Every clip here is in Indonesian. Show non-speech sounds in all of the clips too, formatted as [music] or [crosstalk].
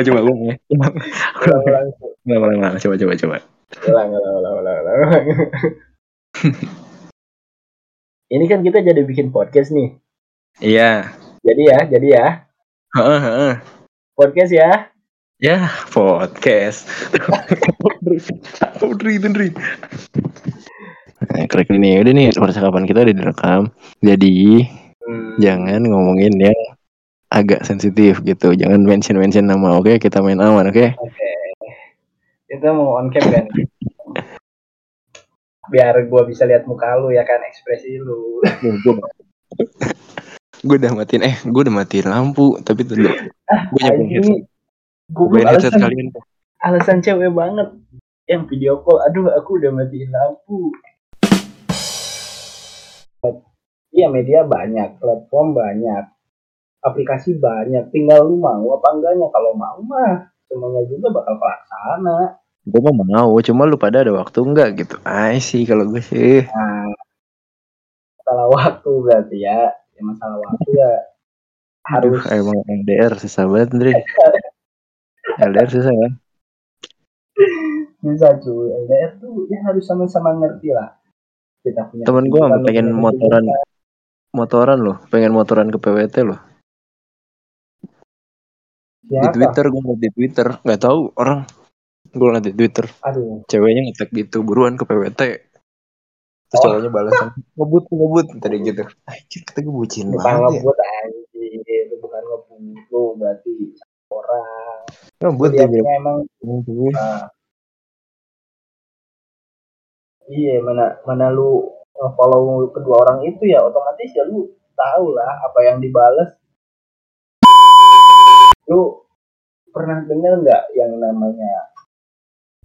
coba coba ulang ya. ulang ulang Ulang. Coba coba coba. ulang ulang ulang ulang, ulang. [laughs] ini kan kita jadi bikin podcast nih Iya. jadi ya jadi ya Heeh heeh. podcast ya Ya, podcast. Udri, Udri. Nah, klik ini udah nih percakapan kita udah direkam. Jadi Hmm, jangan ngomongin yang agak sensitif gitu. Jangan mention mention nama. Oke, kita main aman. Oke. oke kita mau on cam kan biar gua bisa lihat muka lu ya kan ekspresi lu gue udah matiin eh gue udah matiin lampu tapi tuh gue nyambung headset ini gue gue headset alasan, kalian alasan cewek banget yang video call aduh aku udah matiin lampu iya media banyak platform banyak aplikasi banyak tinggal lu mau apa enggaknya. Kalau mau mah semuanya juga bakal pelaksana. Gue mah mau cuma lu pada ada waktu enggak gitu? Ay sih kalau gue sih. Nah masalah waktu berarti ya. Ya masalah waktu ya Aduh, harus emang LDR susah banget Ndri. [laughs] LDR susah ya? Bisa cuy. LDR tuh ya harus sama-sama ngerti lah. Kita punya temen gue pengen motoran. motoran loh pengen motoran ke PWT loh di Siapa? Twitter gue ngeliat di Twitter. Nggak tahu orang gue ngeliat di Twitter. Aduh. Ceweknya ngetek gitu buruan ke PWT terus Oh. cowoknya balasan [laughs] ngebut ngebut. Tadi gitu. Anjir kata gue bucin bukan banget ya. ngebut anjir. Itu bukan ngebut lu berarti orang. Ngebut dia lihatnya emang uh, iya mana mana lu follow kedua orang itu ya otomatis ya lu tahu lah apa yang dibales lu pernah dengar nggak yang namanya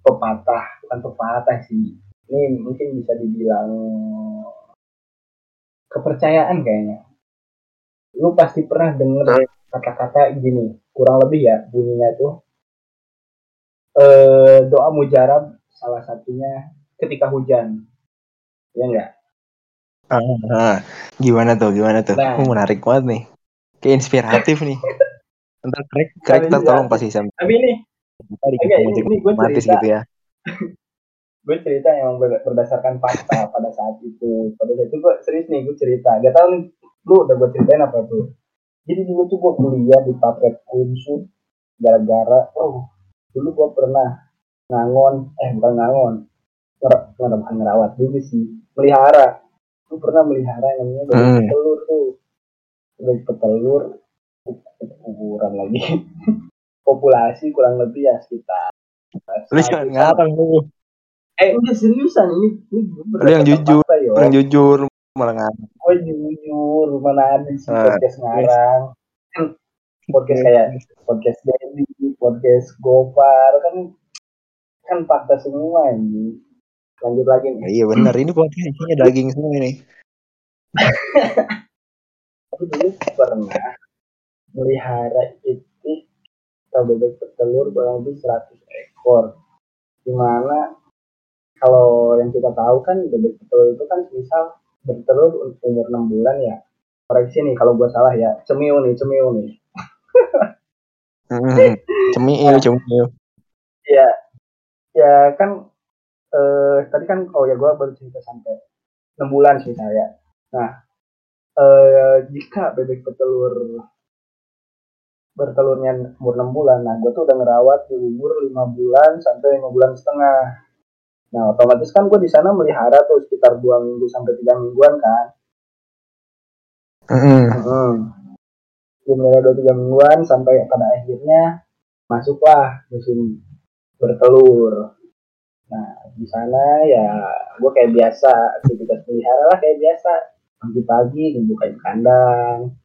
pepatah? Bukan pepatah sih. Ini mungkin bisa dibilang kepercayaan kayaknya. Lu pasti pernah denger kata-kata gini kurang lebih ya bunyinya tuh. Eh doa mujarab salah satunya ketika hujan. Ya enggak Ah, ah. gimana tuh gimana tuh? Nah. Menarik banget nih. Kayak inspiratif nih [laughs] ntar crack crack Tapi ntar tolong pasti sampai tapi ini kita ini- ini gue cerita. gitu ya. [laughs] Gue cerita yang ber- berdasarkan fakta pada saat itu. Pada saat itu gue serius nih gue cerita. Gak tau nih lu udah gue ceritain apa tuh? Jadi dulu tuh gue kuliah di Papret Kunsu gara-gara oh dulu gue pernah ngangon eh bukan ngangon Nger- nggak bukan ngerawat juga sih melihara. Gue pernah melihara yang namanya Hmm. petelur tuh. Bebek petelur kuburan lagi [laughs] populasi kurang lebih ya sekitar lu jangan ngarang lu Eh udah seriusan ini ini Lu yang jujur, fakta, yo. orang jujur malah ngarang Gue jujur mana ada sih Ah, podcast ngarang. Kan podcast kayak podcast Dendi, podcast Gopar kan kan fakta semua ini. Lanjut lagi Ya, nih. iya benar ini podcast isinya daging semua ini [laughs] Aku dulu pernah melihara itik atau bebek petelur kurang lebih 100 ekor. Di mana kalau yang kita tahu kan bebek petelur itu kan misal bertelur umur 6 bulan ya. Koreksi nih kalau gua salah ya. Cemiu nih, cemiu nih. Hmm, cemil cemil Ya, ya kan eh tadi kan oh ya gua baru cerita sampai 6 bulan sih saya. Nah, eh jika bebek petelur bertelurnya umur 6 bulan, nah gua tuh udah ngerawat di umur 5 bulan sampai 5 bulan setengah. Nah, otomatis kan gue di sana melihara tuh sekitar 2 minggu sampai 3 mingguan kan. Hmm, Hmm. Gue melihara 2-3 mingguan sampai pada akhirnya masuklah musim bertelur. Nah, di sana ya gue kayak biasa aktivitas pelihara lah kayak biasa pagi-pagi ngebukain kandang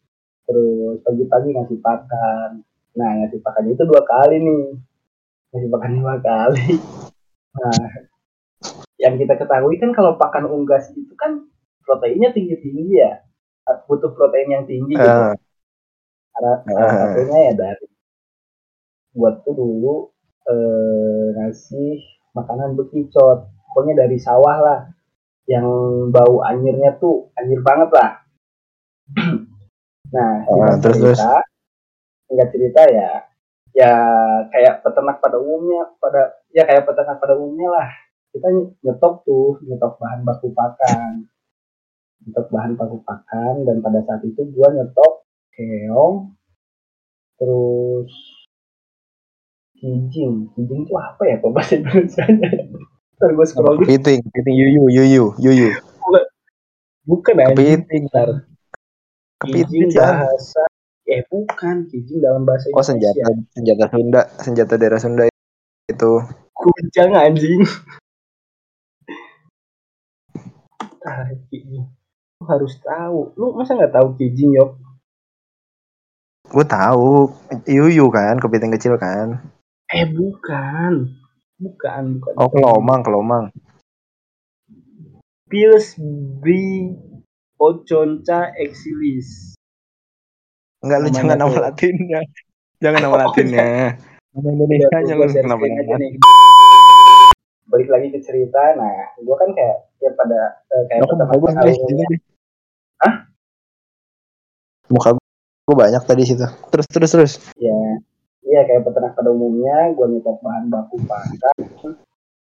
terus pagi-pagi ngasih pakan. Nah ngasih pakan itu dua kali nih. Ngasih pakan dua kali. Nah yang kita ketahui kan kalau pakan unggas itu kan proteinnya tinggi-tinggi ya. Butuh protein yang tinggi gitu. Salah, salah Ah. satunya ya dari buat tuh dulu eh, ngasih makanan bekicot pokoknya dari sawah lah. Yang bau anyirnya tuh anyir banget lah [clears throat] nah Ah, singkat terus, cerita. singkat cerita ya. Ya kayak peternak pada umumnya pada ya kayak peternak pada umumnya lah. Kita nyetok tuh nyetok bahan baku pakan. Nyetok bahan baku pakan dan pada saat itu gua nyetok keong terus kijing. Kijing itu apa ya kok bahasa Indonesia ntar gue scroll dulu. Kepiting, kepiting yuyu, yuyu, yuyu. bukan anjing. Kepiting. ntar Kepiting ya. bahasa eh bukan. Kijing dalam bahasa Oh senjata, senjata Sunda, senjata daerah Sunda itu. kujang anjing. Ah kijing lu harus tahu. Lu masa nggak tahu kijing yok? Gue tahu, yuyu kan, kepiting kecil kan. eh bukan. Bukan bukan. Oh kelomang, kelomang. Pils B Oconca exilis Enggak lu jangan nama latinnya. Jangan nama [laughs] latinnya. Nama Indonesia nya gua lu kenapa balik lagi ke cerita nah gue kan kayak ya pada eh, kayak Aku pertama kali. Hah? Muka gue banyak tadi situ. Terus terus terus. ya iya kayak peternak pada umumnya gue nyetok bahan baku pakan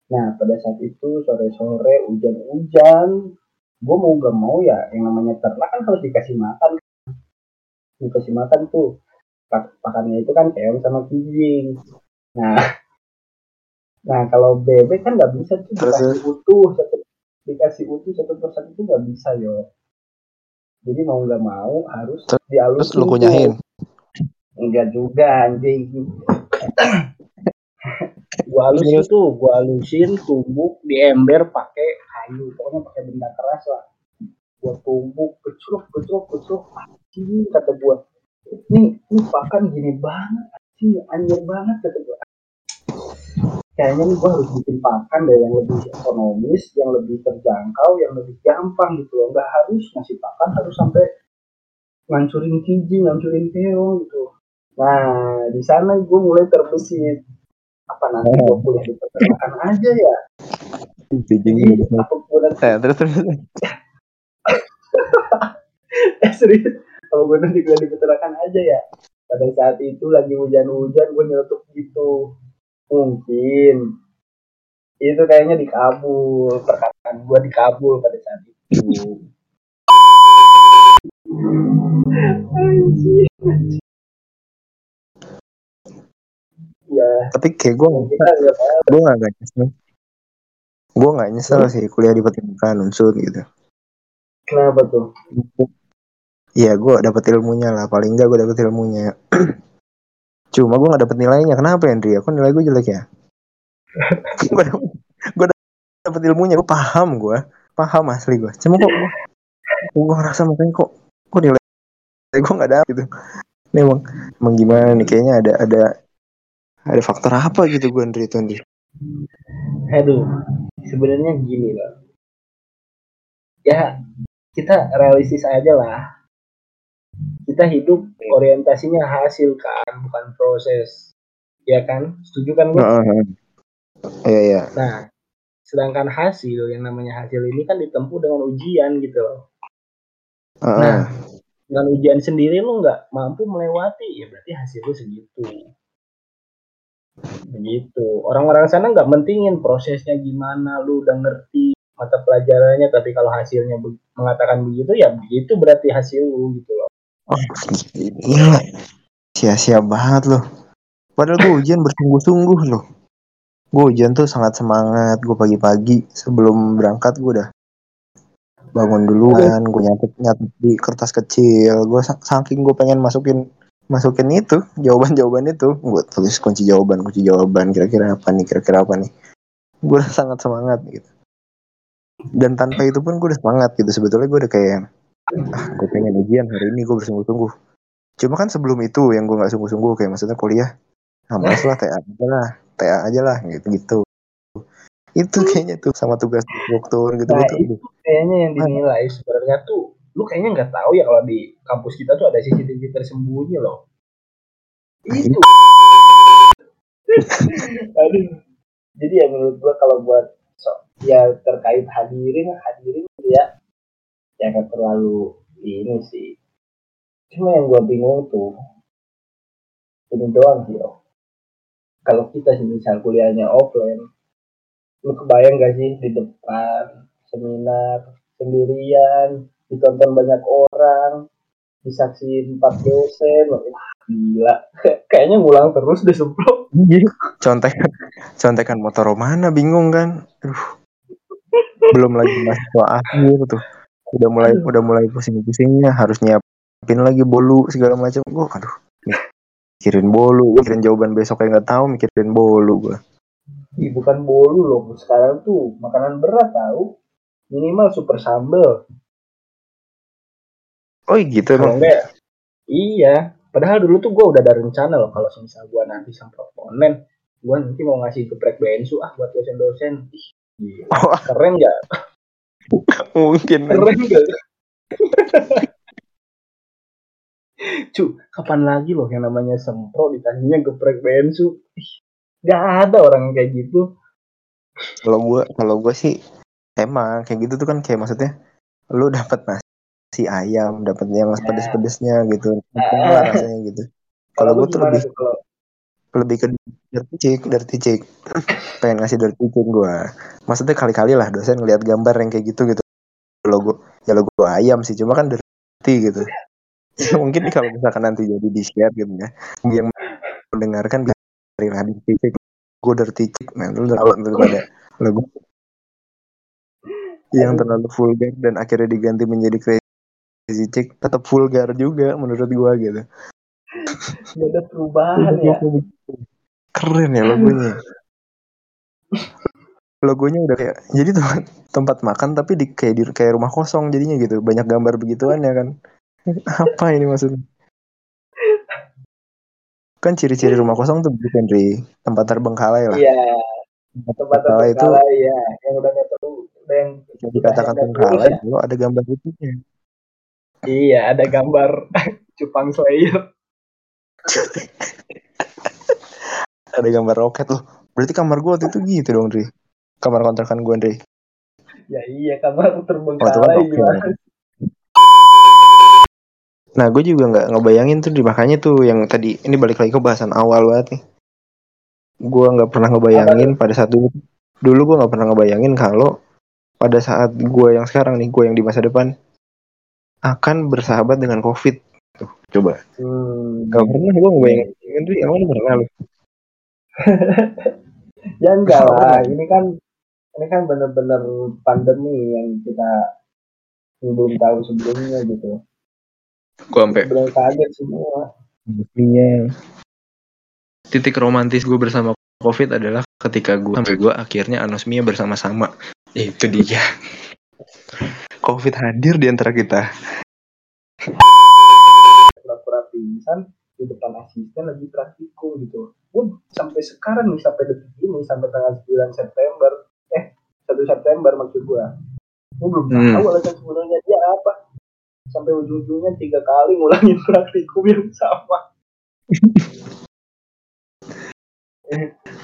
nah pada saat itu sore sore hujan hujan gue mau gak mau ya yang namanya ternak kan harus dikasih makan dikasih makan tuh Pak- pakannya itu kan keong sama kijing nah [laughs] nah kalau bebek kan nggak bisa tuh Terus, dikasih utuh satu dikasih utuh satu persatu itu nggak bisa yo jadi mau nggak mau harus Terus dialusin lu kunyahin. Enggak juga anjing. [laughs] gua halusin Terus? tuh, gua halusin tumbuk di ember pakai kayu, pokoknya pakai benda keras lah. Gua tumbuk, kecruk, kecruk, kecruk, anjing kata gua. Nih, ini pakan gini banget, anjing, anjir banget kata gua. Kayaknya nih gua harus bikin pakan deh yang lebih ekonomis, yang lebih terjangkau, yang lebih gampang gitu loh. Nggak harus ngasih pakan harus sampai ngancurin kijing, ngancurin keong gitu. Nah, di sana gue mulai terbesit. Apa nanti gue kuliah di peternakan aja ya? Gue nanti, Eh, terus terus. [laughs] eh serius, apa gue nanti kuliah di peternakan aja ya? Pada saat itu lagi hujan-hujan, gue nyeletuk gitu. Mungkin. Itu kayaknya dikabul, perkataan gue dikabul pada saat itu. Ya, Tapi kayak gue kita nggak tahu. Gue nggak nyesel. Sih kuliah di peternakan unsur gitu. Kenapa tuh? Iya gue dapet ilmunya lah paling enggak gue dapet ilmunya. [clears throat] Cuma gue nggak dapet nilainya. Kenapa Andri? Aku nilai gue jelek ya. [laughs] gue dapet, dapet ilmunya. Gue paham gue. Paham asli gue. Cuma kok gue, gue ngerasa makanya kok kok nilai gue nggak dapet gitu. Ini emang, emang gimana nih? Kayaknya ada ada ada faktor apa gitu gue Andri itu Andri. Aduh, sebenarnya gini loh. Ya, kita realistis aja lah. Kita hidup orientasinya hasil kan, bukan proses. Ya kan? Setuju kan lu? Heeh. Iya iya. Nah, sedangkan hasil yang namanya hasil ini kan ditempuh dengan ujian gitu loh. Heeh. Nah, dengan ujian sendiri lu nggak mampu melewati, ya berarti hasil lu segitu. Begitu. Orang-orang sana nggak mentingin prosesnya gimana, lu udah ngerti mata pelajarannya, tapi kalau hasilnya be- mengatakan begitu, ya begitu berarti hasil lu gitu loh. Oh. Sia-sia banget loh. Padahal gue ujian bersungguh-sungguh loh. Gue ujian tuh sangat semangat. Gue pagi-pagi sebelum berangkat gue udah bangun duluan. Gue nyatet nyatet di kertas kecil. Gue saking gue pengen masukin masukin itu jawaban-jawaban itu. Gue tulis kunci jawaban, kunci jawaban. Kira-kira apa nih? Kira-kira apa nih? Gue sangat semangat gitu. Dan tanpa itu pun gue udah semangat gitu. Sebetulnya gue udah kayak ah gue pengen ujian hari ini gue bersungguh-sungguh cuma kan sebelum itu yang gue nggak sungguh-sungguh kayak maksudnya kuliah nah males lah TA aja lah TA aja lah gitu gitu itu kayaknya tuh sama tugas dokter gitu Nah, gitu itu kayaknya yang dinilai sebenarnya tuh, lu kayaknya nggak tahu ya kalau di kampus kita tuh ada CCTV tersembunyi loh. Itu. Aduh. Jadi ya menurut gua kalau buat so, ya terkait hadirin, hadirin gitu ya, ya nggak terlalu ini sih. Cuma yang gua bingung tuh, ini doang sih, Om. kalau kita sih misal kuliahnya offline lu kebayang gak sih di depan seminar sendirian ditonton banyak orang disaksiin empat dosen wah gila. [laughs] Kayaknya ngulang terus deh semprot contekan contekan motor mana bingung kan? Aduh. belum lagi mahasiswa akhir tuh. Udah mulai udah mulai pusing-pusingnya harus nyiapin lagi bolu segala macam. Gua aduh mikirin bolu mikirin jawaban besok kayak nggak tahu mikirin bolu gua. Ih, bukan bolu loh sekarang tuh makanan berat tahu. Minimal super sambel oh gitu kalau emang. enggak iya. Padahal dulu tuh gue udah ada rencana loh kalau misal gue nanti semprot online gue nanti mau ngasih geprek bensu ah buat dosen-dosen. Gila. Wah. keren nggak? Mungkin. Keren nggak? Cu kapan lagi loh yang namanya semprot ditanya geprek bensu? Nggak ada orang yang kayak gitu. Kalau gua kalau gua sih emang kayak gitu tuh kan kayak maksudnya lu dapat nasi ayam dapat yang Ya. pedes-pedesnya gitu. Lah rasanya gitu. Kalau gua tuh lebih tuh kalau lebih ke dirty chick dirty chick. [laughs] Pengen ngasih dirty chick gua. Maksudnya kali-kali lah dosen ngeliat gambar yang kayak gitu gitu. Logo ya logo ayam sih cuma kan dirty gitu. [laughs] Mungkin kalau misalkan nanti jadi di share gitu ya. Yang mendengarkan dari dirty chick. Gue dirty chick nah lu tahu daripada logo yang terlalu vulgar dan akhirnya diganti menjadi chick tetap vulgar juga menurut gua gitu. Nggak ada perubahan ya. keren ya logonya. Logonya udah kayak jadi tuh [laughs] tempat makan tapi di kayak di kayak rumah kosong jadinya gitu. Banyak gambar begituan ya kan. [laughs] Apa ini maksudnya? Kan ciri-ciri rumah kosong tuh begitu Henry tempat terbengkalai lah. Iya. Tempat terbengkalai itu ya yang udah nggak tahu yang dikatakan terbengkalai kalau ada gambar itu iya ada gambar [laughs] cupang slayer. Ada gambar roket loh. Berarti kamar gua waktu itu gitu dong Dri. Kamar kontrakan gua Dri. Ya iya kamar kan terbengkalai roket gimana Nah, gue juga nggak ngebayangin tuh, makanya tuh yang tadi ini balik lagi ke bahasan awal banget nih. Gue nggak pernah ngebayangin pada saat dulu, dulu gue nggak pernah ngebayangin kalau pada saat gue yang sekarang nih, gue yang di masa depan akan bersahabat dengan COVID. Tuh, coba. hmm. Gak pernah gue ngebayangin, Dri. Emang lu pernah lu? [laughs] ya enggak Nggak lah ini kan ini kan bener-bener pandemi yang kita belum tahu sebelumnya gitu Gue sampai bener kaget semua Iya. Titik romantis gue bersama COVID adalah ketika gue sampai gue akhirnya anosmia bersama-sama. Itu dia. COVID hadir di antara kita. pura-pura pingsan di depan asisten lagi praktikum gitu gue sampai sekarang nih sampai detik ini sampai tanggal 9 September eh 1 September maksud gue gue belum Hmm. tahu alasan sebenarnya dia apa sampai ujung-ujungnya tiga kali ngulangin [laughs] praktikum yang sama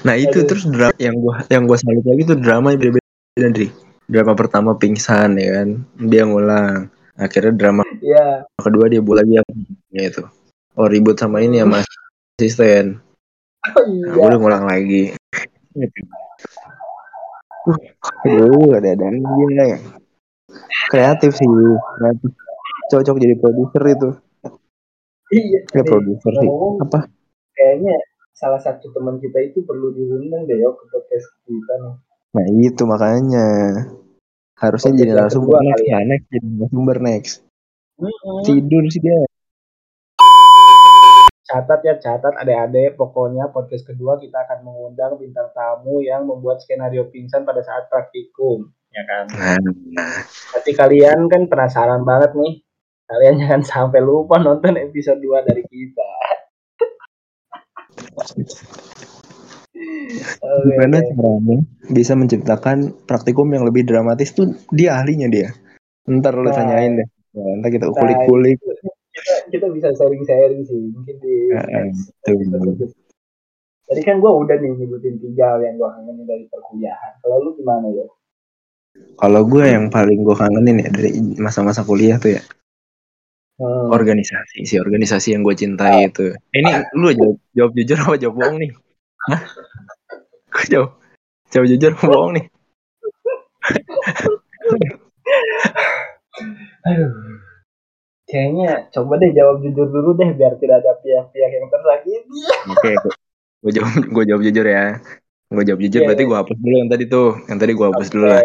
Nah itu Aduh. terus drama yang gua yang gua salut lagi tuh drama yang beda-beda Dri. Drama pertama pingsan ya kan, dia ngulang. Akhirnya drama ya kedua dia buat lagi apa itu. Oh ribut sama ini ya mas asisten. oh Nah, iya udah ngulang lagi. Uh, aduh ada ada dia ya. Kreatif sih, kreatif. Cocok jadi produser itu. iya Ya nih, produser sih. Apa? kayaknya salah satu teman kita itu perlu diundang deh yo ke podcast kita nih Nah itu makanya harusnya Podcast jadi narasumber kedua next ya next jadi narasumber next. Mm-mm. Tidur sih dia. catat ya catat adik-adik pokoknya podcast kedua kita akan mengundang bintang tamu yang membuat skenario pingsan pada saat praktikum ya kan Nah, nah. pasti kalian kan penasaran banget nih kalian [laughs] jangan sampai lupa nonton episode 2 dari kita [laughs] Gimana oke. caranya bisa menciptakan praktikum yang lebih dramatis tuh dia ahlinya dia. Ntar lu Nah. tanyain deh. Nah, ntar kita Nah, kulik-kulik. kita, kita bisa sharing-sharing sih mungkin di Heeh, next. Tadi kan gue udah nih nyebutin tiga yang gue kangenin dari perkuliahan. Kalau lu gimana ya? Kalau gue yang paling gue kangenin ya dari masa-masa kuliah tuh ya Hmm. organisasi sih organisasi yang gue cintai itu. Eh, Ini lu jawab, jawab jujur apa jawab bohong nih? Jauh jauh jujur [laughs] bohong nih Aduh. Kayaknya coba deh jawab jujur dulu deh biar tidak ada pihak-pihak yang tersakiti. oke gue jawab gue jawab jujur ya gue jawab jujur Iya, berarti iya. gue hapus dulu yang tadi tuh yang tadi gue hapus dulu lah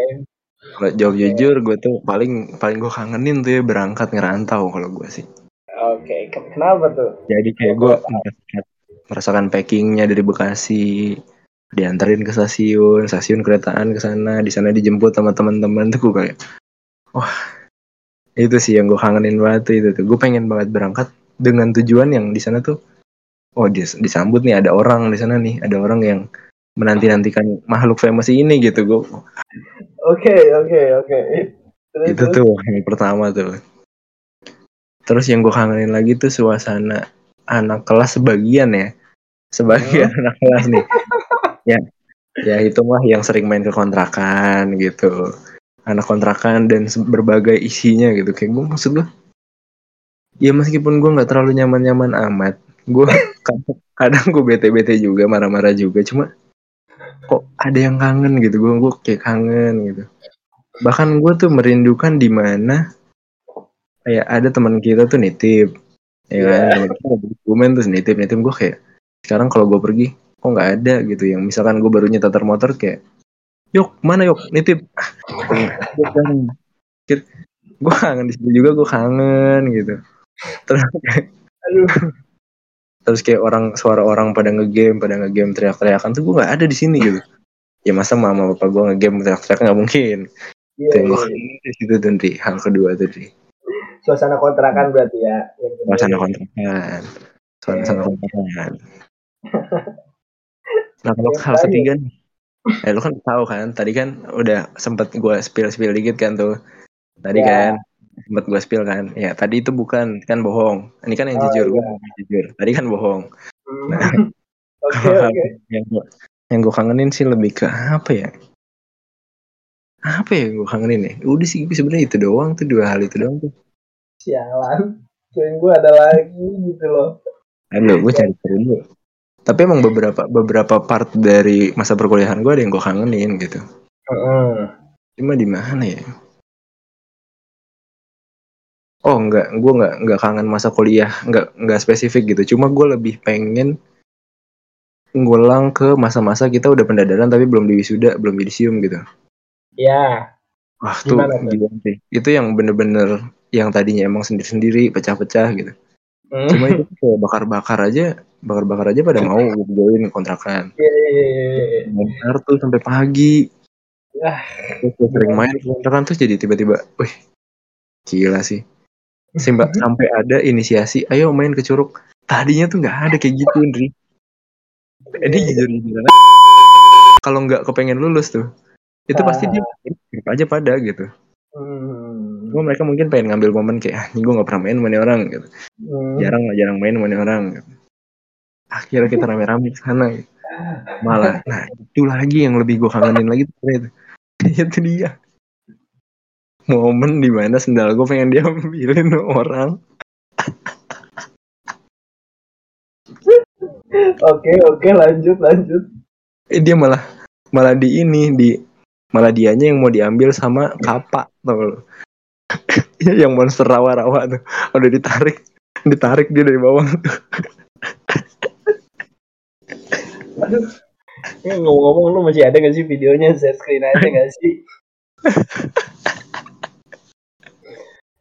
kalau jawab Oke. jujur gue tuh paling paling gue kangenin tuh ya berangkat ngerantau kalau gue sih Oke, Ke- kenapa tuh? jadi kayak gue merasakan packingnya dari Bekasi dianterin ke stasiun stasiun keretaan ke sana di sana dijemput sama teman-teman tuh gue kayak wah itu sih yang gue kangenin banget tuh, itu tuh. Gue pengen banget berangkat dengan tujuan yang di sana tuh oh dis disambut nih ada orang di sana nih ada orang yang menanti nantikan makhluk famous ini gitu. Gue Oke, oke, oke. Terus, itu tuh yang pertama tuh. Terus yang gue kangenin lagi tuh suasana anak kelas sebagian ya. Sebagian anak kelas nih ya ya hitunglah yang sering main ke kontrakan gitu. Anak kontrakan dan berbagai isinya gitu. Kayak gue maksud gue ya meskipun gue nggak terlalu nyaman-nyaman amat gue [laughs] kadang, kadang gue bete-bete juga marah-marah juga. Cuma kok ada yang kangen gitu? Gue gue kayak kangen gitu. Bahkan gue tuh merindukan di mana kayak ada teman kita tuh nitip. Ya kan Iya. teman kita dokumen terus nitip nitip gue kayak sekarang kalau gue pergi kok nggak ada gitu. Yang misalkan gue baru nyetar motor kayak yuk mana yuk nitip. [laughs] Gue kangen di situ juga gue kangen gitu. Terus Aduh. terus kayak orang suara orang pada ngegame pada ngegame teriak-teriakan tuh gue nggak ada di sini gitu. Ya masa mama bapak gue ngegame teriak-teriak nggak mungkin. Iya, itu yang gue iya. kangen di situ Ndri. hal kedua tadi Suasana kontrakan berarti ya. suasana kontrakan. Suasana kontrakan [laughs] nah kalau Yang hal terakhir. ketiga nih eh lu kan tahu kan tadi kan udah sempet gue spill spill dikit kan tuh tadi Ya. kan sempet gue spill kan ya tadi itu bukan kan bohong ini kan yang Oh, jujur gue iya. jujur tadi kan bohong Hmm. [laughs] Oke, Kalau oke. yang gue yang gue kangenin sih lebih ke apa ya apa ya gue kangenin ya udah sih sebenarnya itu doang tuh dua hal itu doang tuh Sialan. Kirain gue ada lagi gitu loh. Aduh, gue cari dulu. Tapi emang beberapa beberapa part dari masa perkuliahan gue ada yang gue kangenin gitu. Heeh. Cuma di mana ya? Oh enggak, gue enggak enggak kangen masa kuliah, enggak enggak spesifik gitu. Cuma gue lebih pengen ngulang ke masa-masa kita udah pendadaran tapi belum di wisuda, belum yudisium gitu. Ya. Wah tuh Gimana tuh? sih. Itu yang bener-bener yang tadinya emang sendiri-sendiri, pecah-pecah gitu. Hmm. Cuma itu tuh kayak bakar-bakar aja, bakar-bakar aja pada mau gitu join kontrakan. Iya, iya, iya, iya. Main kartu sampai pagi. Ah, Terus gue sering main kontrakan terus jadi tiba-tiba, wih gila sih. Simba, sampai ada inisiasi, ayo main ke curug. Tadinya tuh nggak ada kayak gitu, Ndri. Ini jujur jujur Kalau nggak kepengen lulus tuh, itu pasti dia ikut aja pada gitu. Hmm. Cuma mereka mungkin pengen ngambil momen kayak, ah, ini gue nggak pernah main sama orang gitu. Hmm. Jarang lah, jarang main sama orang. Gitu. Akhirnya kita rame-rame ke sana. Gitu. Malah, nah itu lagi yang lebih gue kangenin lagi tuh itu. itu dia. Momen di mana sendal gue pengen diambilin orang. Oke, oke, lanjut, lanjut. Eh, dia malah malah di ini di malah dianya yang mau diambil sama kapak tau [laughs] yang monster rawa-rawa tuh udah ditarik ditarik dia dari bawah Aduh. Ini ngomong-ngomong lu masih ada gak sih videonya? Share screen aja gak sih?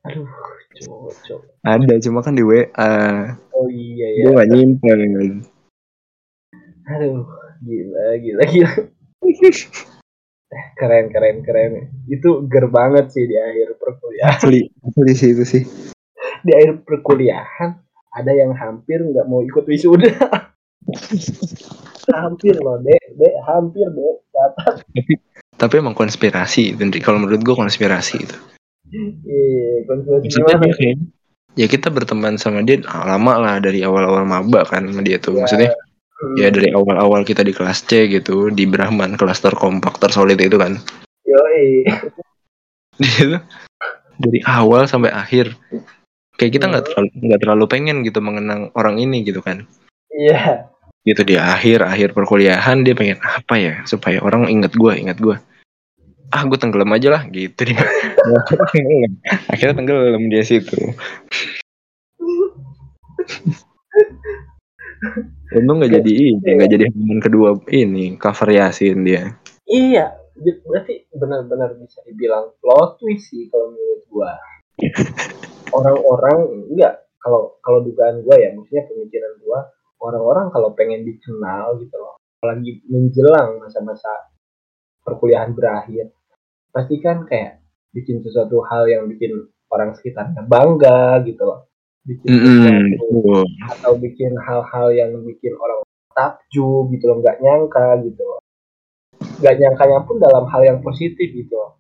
Aduh, [laughs] cocok. ada cuma kan di WA Oh iya ya. gue gak nyimpen Aduh, gila, gila, gila. [laughs] Keren, keren, keren. Itu ger banget sih di akhir perkuliahan. asli asli sih itu sih Di akhir perkuliahan ada yang hampir nggak mau ikut wisuda. [laughs] hampir loh, dek, dek, hampir dek. Catat. tapi emang konspirasi itu Ndri. kalau menurut gue konspirasi itu Iya, konspirasi gimana? ya kita berteman sama dia lama lah dari awal-awal maba kan sama dia tuh Ya. maksudnya ya dari awal-awal kita di kelas C gitu di Brahman kelas terkompak tersolid itu kan. Yoi. [laughs] dari awal sampai akhir. Kayak kita nggak terlalu nggak terlalu pengen gitu mengenang orang ini gitu kan. Iya. gitu di akhir akhir perkuliahan dia pengen apa ya supaya orang inget gue inget gue ah gue tenggelam aja lah gitu dia. [laughs] Akhirnya tenggelam dia situ [laughs] untung nggak jadi ini nggak jadi hubungan kedua ini cover yasin dia. Iya berarti benar-benar bisa dibilang plot twist sih kalau menurut gua. [laughs] Orang-orang enggak kalau kalau dugaan gua ya maksudnya pemikiran gua orang-orang kalau pengen dikenal gitu loh apalagi menjelang masa-masa perkuliahan berakhir pasti kan kayak bikin sesuatu hal yang bikin orang sekitarnya bangga gitu loh bikin Mm-mm, sesuatu betul. atau bikin hal-hal yang bikin orang takjub gitu loh nggak nyangka gitu. Loh nggak nyangkanya pun dalam hal yang positif gitu. Loh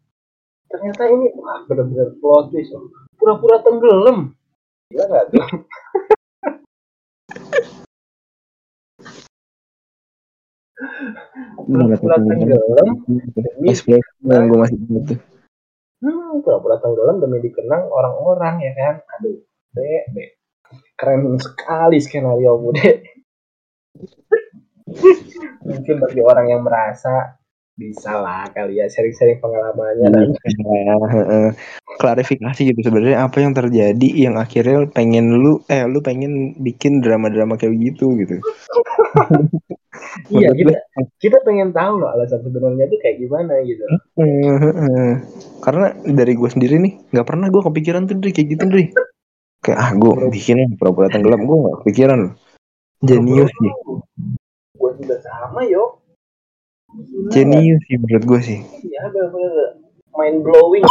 ternyata ini wah bener-bener plot twist pura-pura tenggelam. Gila nggak tuh? Pura-pura tenggelam? demi yang gue masih hmm, pura-pura tenggelam demi dikenang orang-orang ya kan? Aduh dek keren sekali skenario bude mungkin bagi orang yang merasa bisa lah kali ya sharing-sharing pengalamannya dan heeh. klarifikasi gitu sebenarnya apa yang terjadi yang akhirnya pengen lu eh lu pengen bikin drama-drama kayak gitu gitu. [laughs] iya kita kita pengen tahu loh alasan sebenarnya itu kayak gimana gitu. Karena dari gue sendiri nih nggak pernah gue kepikiran tuh Dri, kayak gitu Dri. Kayak ah gue bikin pura-pura tenggelam. Gue nggak kepikiran. Loh. Jenius sih, gue juga sama yo. Jenius sih menurut gue sih. ya bener-bener. Mind blowing.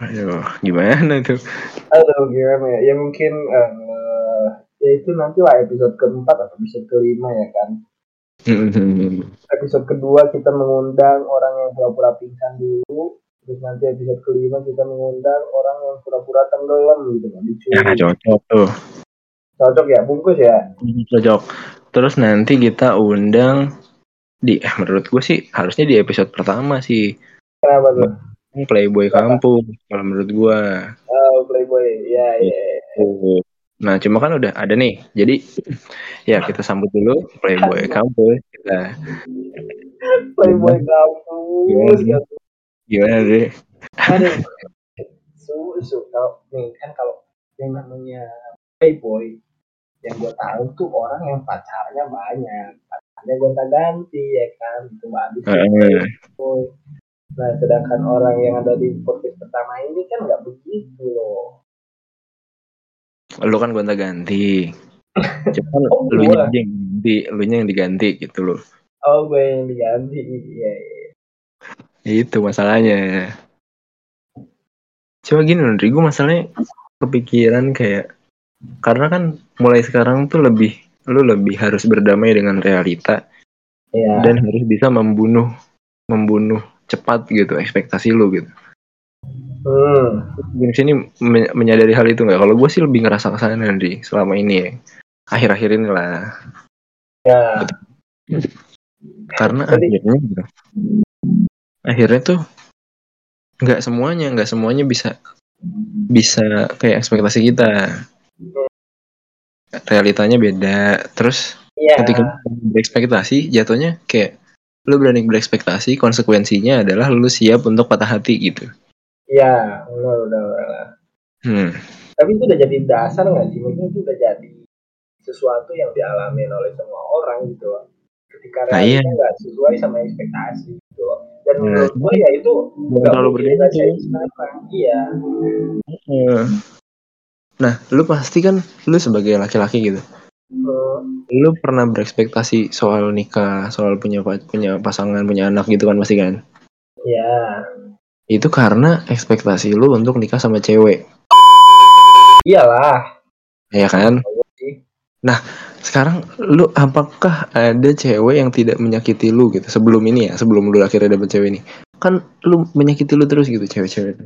Aduh, gimana tuh? aduh gimana ya? Ya mungkin eh, ya itu nanti lah episode keempat atau episode kelima ya kan? Hmm, episode kedua kita mengundang orang yang pura-pura pingsan dulu terus nanti episode kelima kita mengundang orang yang pura-pura tenggelam gitu kan Ya cocok tuh, cocok ya? Bungkus ya? Cocok. Terus nanti kita undang di eh, menurut gue sih harusnya di episode pertama sih. Kenapa tuh? Playboy kampung kalau menurut gue. oh playboy. Ya ya ya. Nah cuma kan udah ada nih, jadi ya kita sambut dulu Playboy [laughs] kampung. Kita playboy kampus Gimana? ya gimana deh? aduh su su kalau nih kan kalau yang namanya playboy yang gue tahu tuh orang yang pacarnya banyak pacarnya gonta ganti ya kan itu mbak. Playboy. nah sedangkan orang yang ada di podcast pertama ini kan nggak begitu loh Lu kan gonta ganti. [laughs] Cuman Oh, lu nya yang diganti, lu yang diganti gitu loh. oh gue yang diganti iya iya Itu masalahnya. Cuma gini loh, Dri, gue masalahnya kepikiran kayak karena kan mulai sekarang tuh lebih lu lebih harus berdamai dengan realita iya dan harus bisa membunuh membunuh cepat gitu ekspektasi lu gitu. hmm. Di sini men- menyadari hal itu nggak? Kalau gue sih lebih ngerasa ke sana Dri selama ini ya. Akhir-akhir ini lah. ya Karena Jadi- akhirnya gitu. Akhirnya tuh nggak semuanya, nggak semuanya bisa bisa kayak ekspektasi kita. Realitanya beda. Terus iya ketika berekspektasi jatuhnya kayak lu berani berekspektasi konsekuensinya adalah lu siap untuk patah hati gitu. iya benar benar benar. Hmm. tapi itu udah jadi dasar nggak sih mungkin itu udah jadi sesuatu yang dialami oleh semua orang gitu loh ketika Nah, iya. nggak sesuai sama ekspektasi gitu dan Nah, menurut gue ya itu nggak terlalu rasain sekarang iya Hmm. Nah, lu pasti kan lu sebagai laki-laki gitu. Hmm, Lu pernah berekspektasi soal nikah, soal punya punya pasangan, punya anak gitu kan pasti kan? ya Itu karena ekspektasi lu untuk nikah sama cewek, iyalah ya kan? Tahu sih. Sekarang lu apakah ada cewek yang tidak menyakiti lu gitu sebelum ini ya, sebelum lu akhirnya dapet cewek ini? Kan lu menyakiti lu terus gitu cewek-cewek.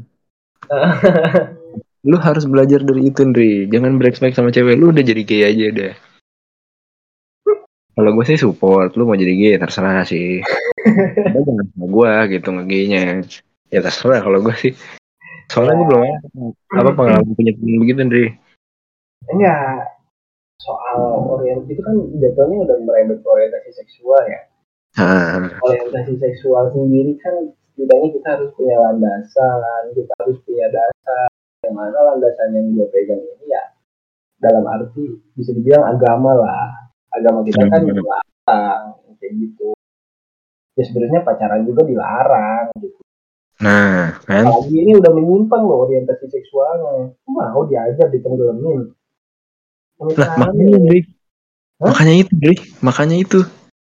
Lu [laughs] harus belajar dari itu, Ndri. Jangan berekspek sama cewek. Lu udah jadi gay aja deh. Kalau gue sih support, lu mau jadi gay terserah sih. Tapi jangan sama gue gitu ngegaynya. Ya terserah kalau gue sih. Soalnya gue belum [laughs] apa pengalaman punya temen begitu, Ndri. enggak soal orient itu kan jatuhnya udah merembet ke orientasi seksual ya. Nah, orientasi seksual sendiri kan setidaknya kita harus punya landasan kita harus punya dasar. Yang mana landasan yang gue pegang ini ya dalam arti bisa dibilang agama lah. Agama kita kan Hmm. dilarang kayak gitu. Ya sebenarnya pacaran juga dilarang gitu. Nah kan? Apalagi ini udah menyimpang loh orientasi seksualnya. Mau diajar ditenggelamin lah makanya Dri Hah? makanya itu Dri makanya itu.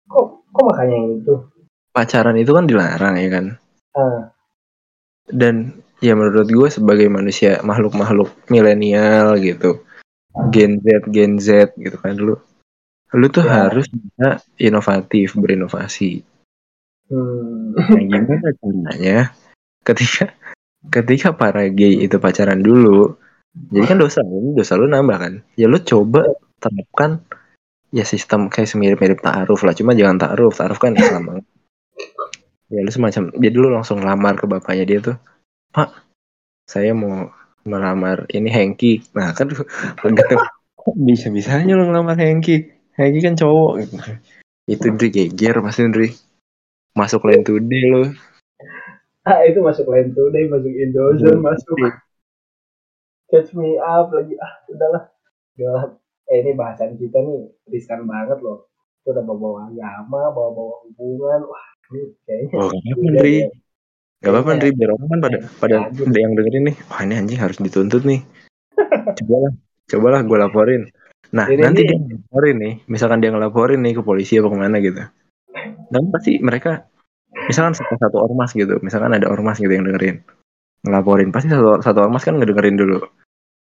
Kok kok makanya itu? Pacaran itu kan dilarang ya kan? Ah. Dan ya menurut gue sebagai manusia makhluk-makhluk milenial gitu Gen Z Gen Z gitu kan lu lu tuh Ya. harus bisa inovatif berinovasi. Hmm. nah gimana caranya? Ketika ketika para gay itu pacaran dulu jadi kan dosa ini dosa lu nambah kan. Ya lu coba terapkan ya sistem kayak semirip-mirip ta'aruf lah. Cuma jangan ta'aruf ta'aruf kan Islam ya lu semacam jadi lu langsung lamar ke bapaknya dia tuh. Pak saya mau melamar ini Hengki. Nah kan lu gitu [laughs] bisa bisanya lu ngelamar Hengki. Hengki kan cowok. Gitu itu Dri geger pasti Dri masuk line today lu. Ah itu masuk line today masuk Indozone masuk catch me up lagi. Ah udahlah. Udahlah. Eh ini bahasan kita nih riskan banget loh. Itu udah bawa agama bawa bawa hubungan. Wah ini kayaknya oh ya. gak apa-apa Dri biar orang kan pada pada ada yang dengerin nih. Wah ini anjing harus dituntut nih. [laughs] Cobalah. Cobalah gue laporin. Nah Ini nanti nih. dia ngelaporin nih. Misalkan dia ngelaporin nih ke polisi apa ke mana gitu. Dan pasti mereka misalkan satu, satu ormas gitu. Misalkan ada ormas gitu yang dengerin. Ngelaporin. Pasti satu satu ormas kan ngedengerin dulu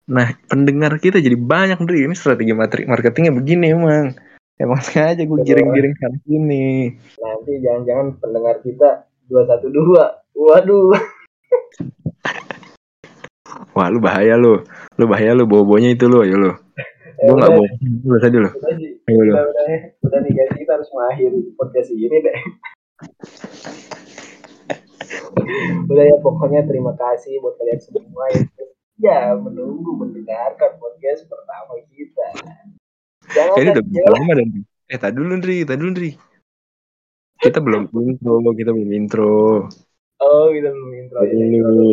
nah pendengar kita jadi banyak Dri. Ini strategi materi marketingnya begini emang. Emang sengaja gue giring-giring ke sini nanti jangan-jangan pendengar kita dua satu dua. Waduh. [laughs] Wah lu bahaya lu. Lu bahaya lu. Bawanya itu lu. Ayo lu. Gue nggak bawa lu tadi lu. Ayo lu. Udah nih guys. Kita harus mengakhiri podcast ini deh. [laughs] Udah ya pokoknya terima kasih buat kalian semua. yang ya menunggu mendengarkan podcast pertama kita. Jangan ini udah berapa lama dan eh tadi dulu Ndri tadi dulu Ndri. Kita belum intro kita belum intro. Oh kita belum intro ya. Dulu.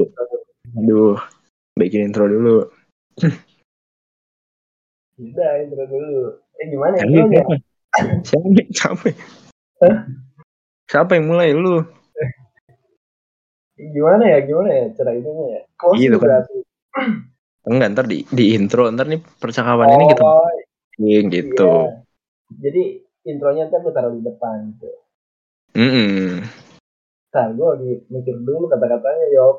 aduh bikin intro dulu. Udah intro dulu. Eh gimana intronya? siapa? Siapa siapa Hah? siapa yang mulai lu? Gimana ya gimana ya cara itunya ya? Closing Gitu kan. berarti enggak ntar di di intro ntar nih percakapan ini kita oh bikin gitu. iya. jadi intronya ntar gue taruh di depan gitu Mm-mm. Ntar gue lagi mikir dulu kata-katanya Yok.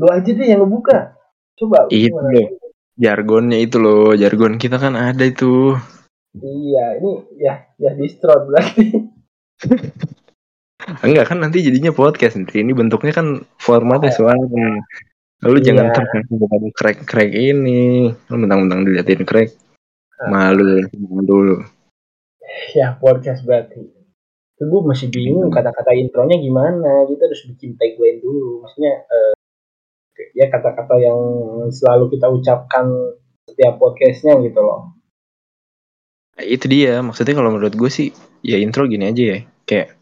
Lu aja deh yang ngebuka Coba lu Itu loh. jargonnya itu loh. Jargon kita kan ada itu. Iya ini ya ya distro berarti [laughs] enggak kan nanti jadinya podcast Ndri. ini bentuknya kan formatnya suara Lalu Iya. jangan bukan crack crack ini. Lu mentang-mentang diliatin crack. Malu malu dulu. Ya podcast berarti Itu gue masih bingung kata-kata intronya gimana Kita harus bikin tagline dulu Maksudnya eh, Ya kata-kata yang selalu kita ucapkan Setiap podcastnya gitu loh Nah, itu dia. Maksudnya kalau menurut gue sih ya intro gini aja ya. Kayak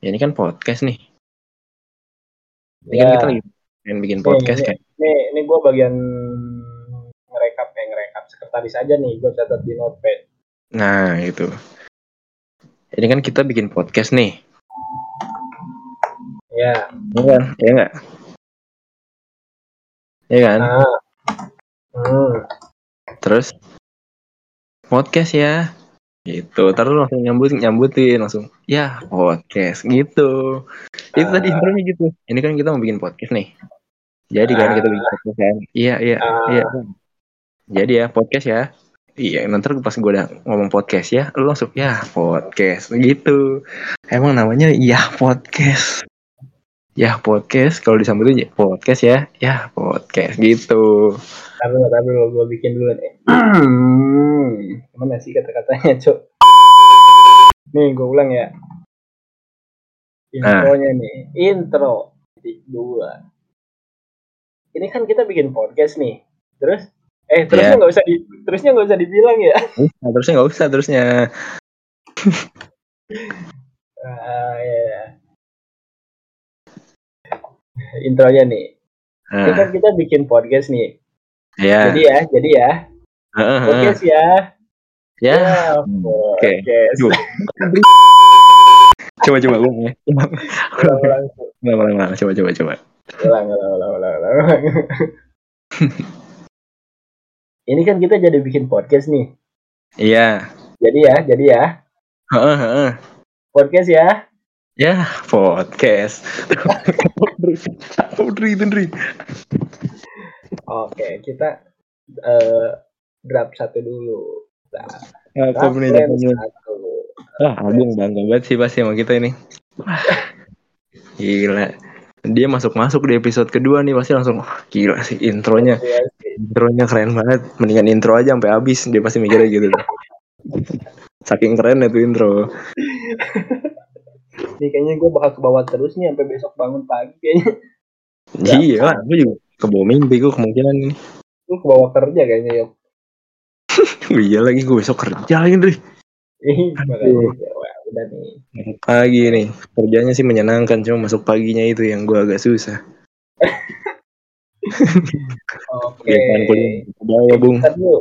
ya ini kan podcast nih. Ini kan Ya. kita lagi pengen bikin podcast kayak Ini, ini gue bagian ngerekap ya ngerekap sekretaris aja nih gue catat di notepad nah itu. Ini kan kita bikin podcast nih. ya Iya kan? Iya enggak? Iya kan? nah hmm. Terus podcast ya. Gitu. Terus langsung nyambut nyambutin langsung. Ya, podcast gitu. Itu tadi Ah. intronya gitu. Ini kan kita mau bikin podcast nih. Jadi kan Ah. kita bikin podcast kan. Iya, iya, Ah. iya. Jadi ya podcast ya. Iya, nanti pas gue udah ngomong podcast ya, lu langsung ya podcast gitu. Emang namanya ya podcast. Ya podcast kalau disambutin ya podcast ya, ya podcast gitu. tapi tapi lo gue bikin dulu nih [clears throat] mana sih kata-katanya cok nih gue ulang ya intronya nih intro titik dua ini kan kita bikin podcast nih terus Eh terusnya Ya. nggak usah di terusnya nggak usah dibilang ya. Nah, terusnya nggak usah terusnya. [laughs] Ah, ya, ya. Intronya nih. Ini Nah, kan kita bikin podcast nih. ya. Jadi ya, jadi ya. Heeh, heeh. Podcast ya. Ya. Oke. Yuk. [laughs] Coba coba gue. Ulang, ulang, Ulang, ulang, ulang. Coba coba coba. ulang, ulang, ulang, ulang, ulang. [laughs] Ini kan kita jadi bikin podcast nih. Iya. Jadi ya, jadi ya. Heeh, heeh. Podcast ya. Ya, podcast. [laughs] Oke, kita eh draft satu dulu. Nah, plan namanya? satu. Wah, Agung bangga banget sih pasti sama kita ini. Gila. Dia masuk-masuk di episode kedua nih pasti langsung wah, gila sih intronya. Iya. Intronya keren banget. Mendingan intro aja sampai habis dia pasti mikirnya gitu. Saking keren itu intro. Ini kayaknya gue bakal ke bawah terus nih sampai besok bangun pagi kayaknya. Iya, aku juga ke bawah mimpi gue kemungkinan ini. Gue ke bawah kerja kayaknya ya. [laughs] iya lagi gue besok kerja lagi Dri. Ya, udah nih. Pagi nih. Kerjanya sih menyenangkan cuma masuk paginya itu yang gue agak susah. [laughs] Oke. Kegiatan kuliah. Udah ya, Bung. Bentar dulu.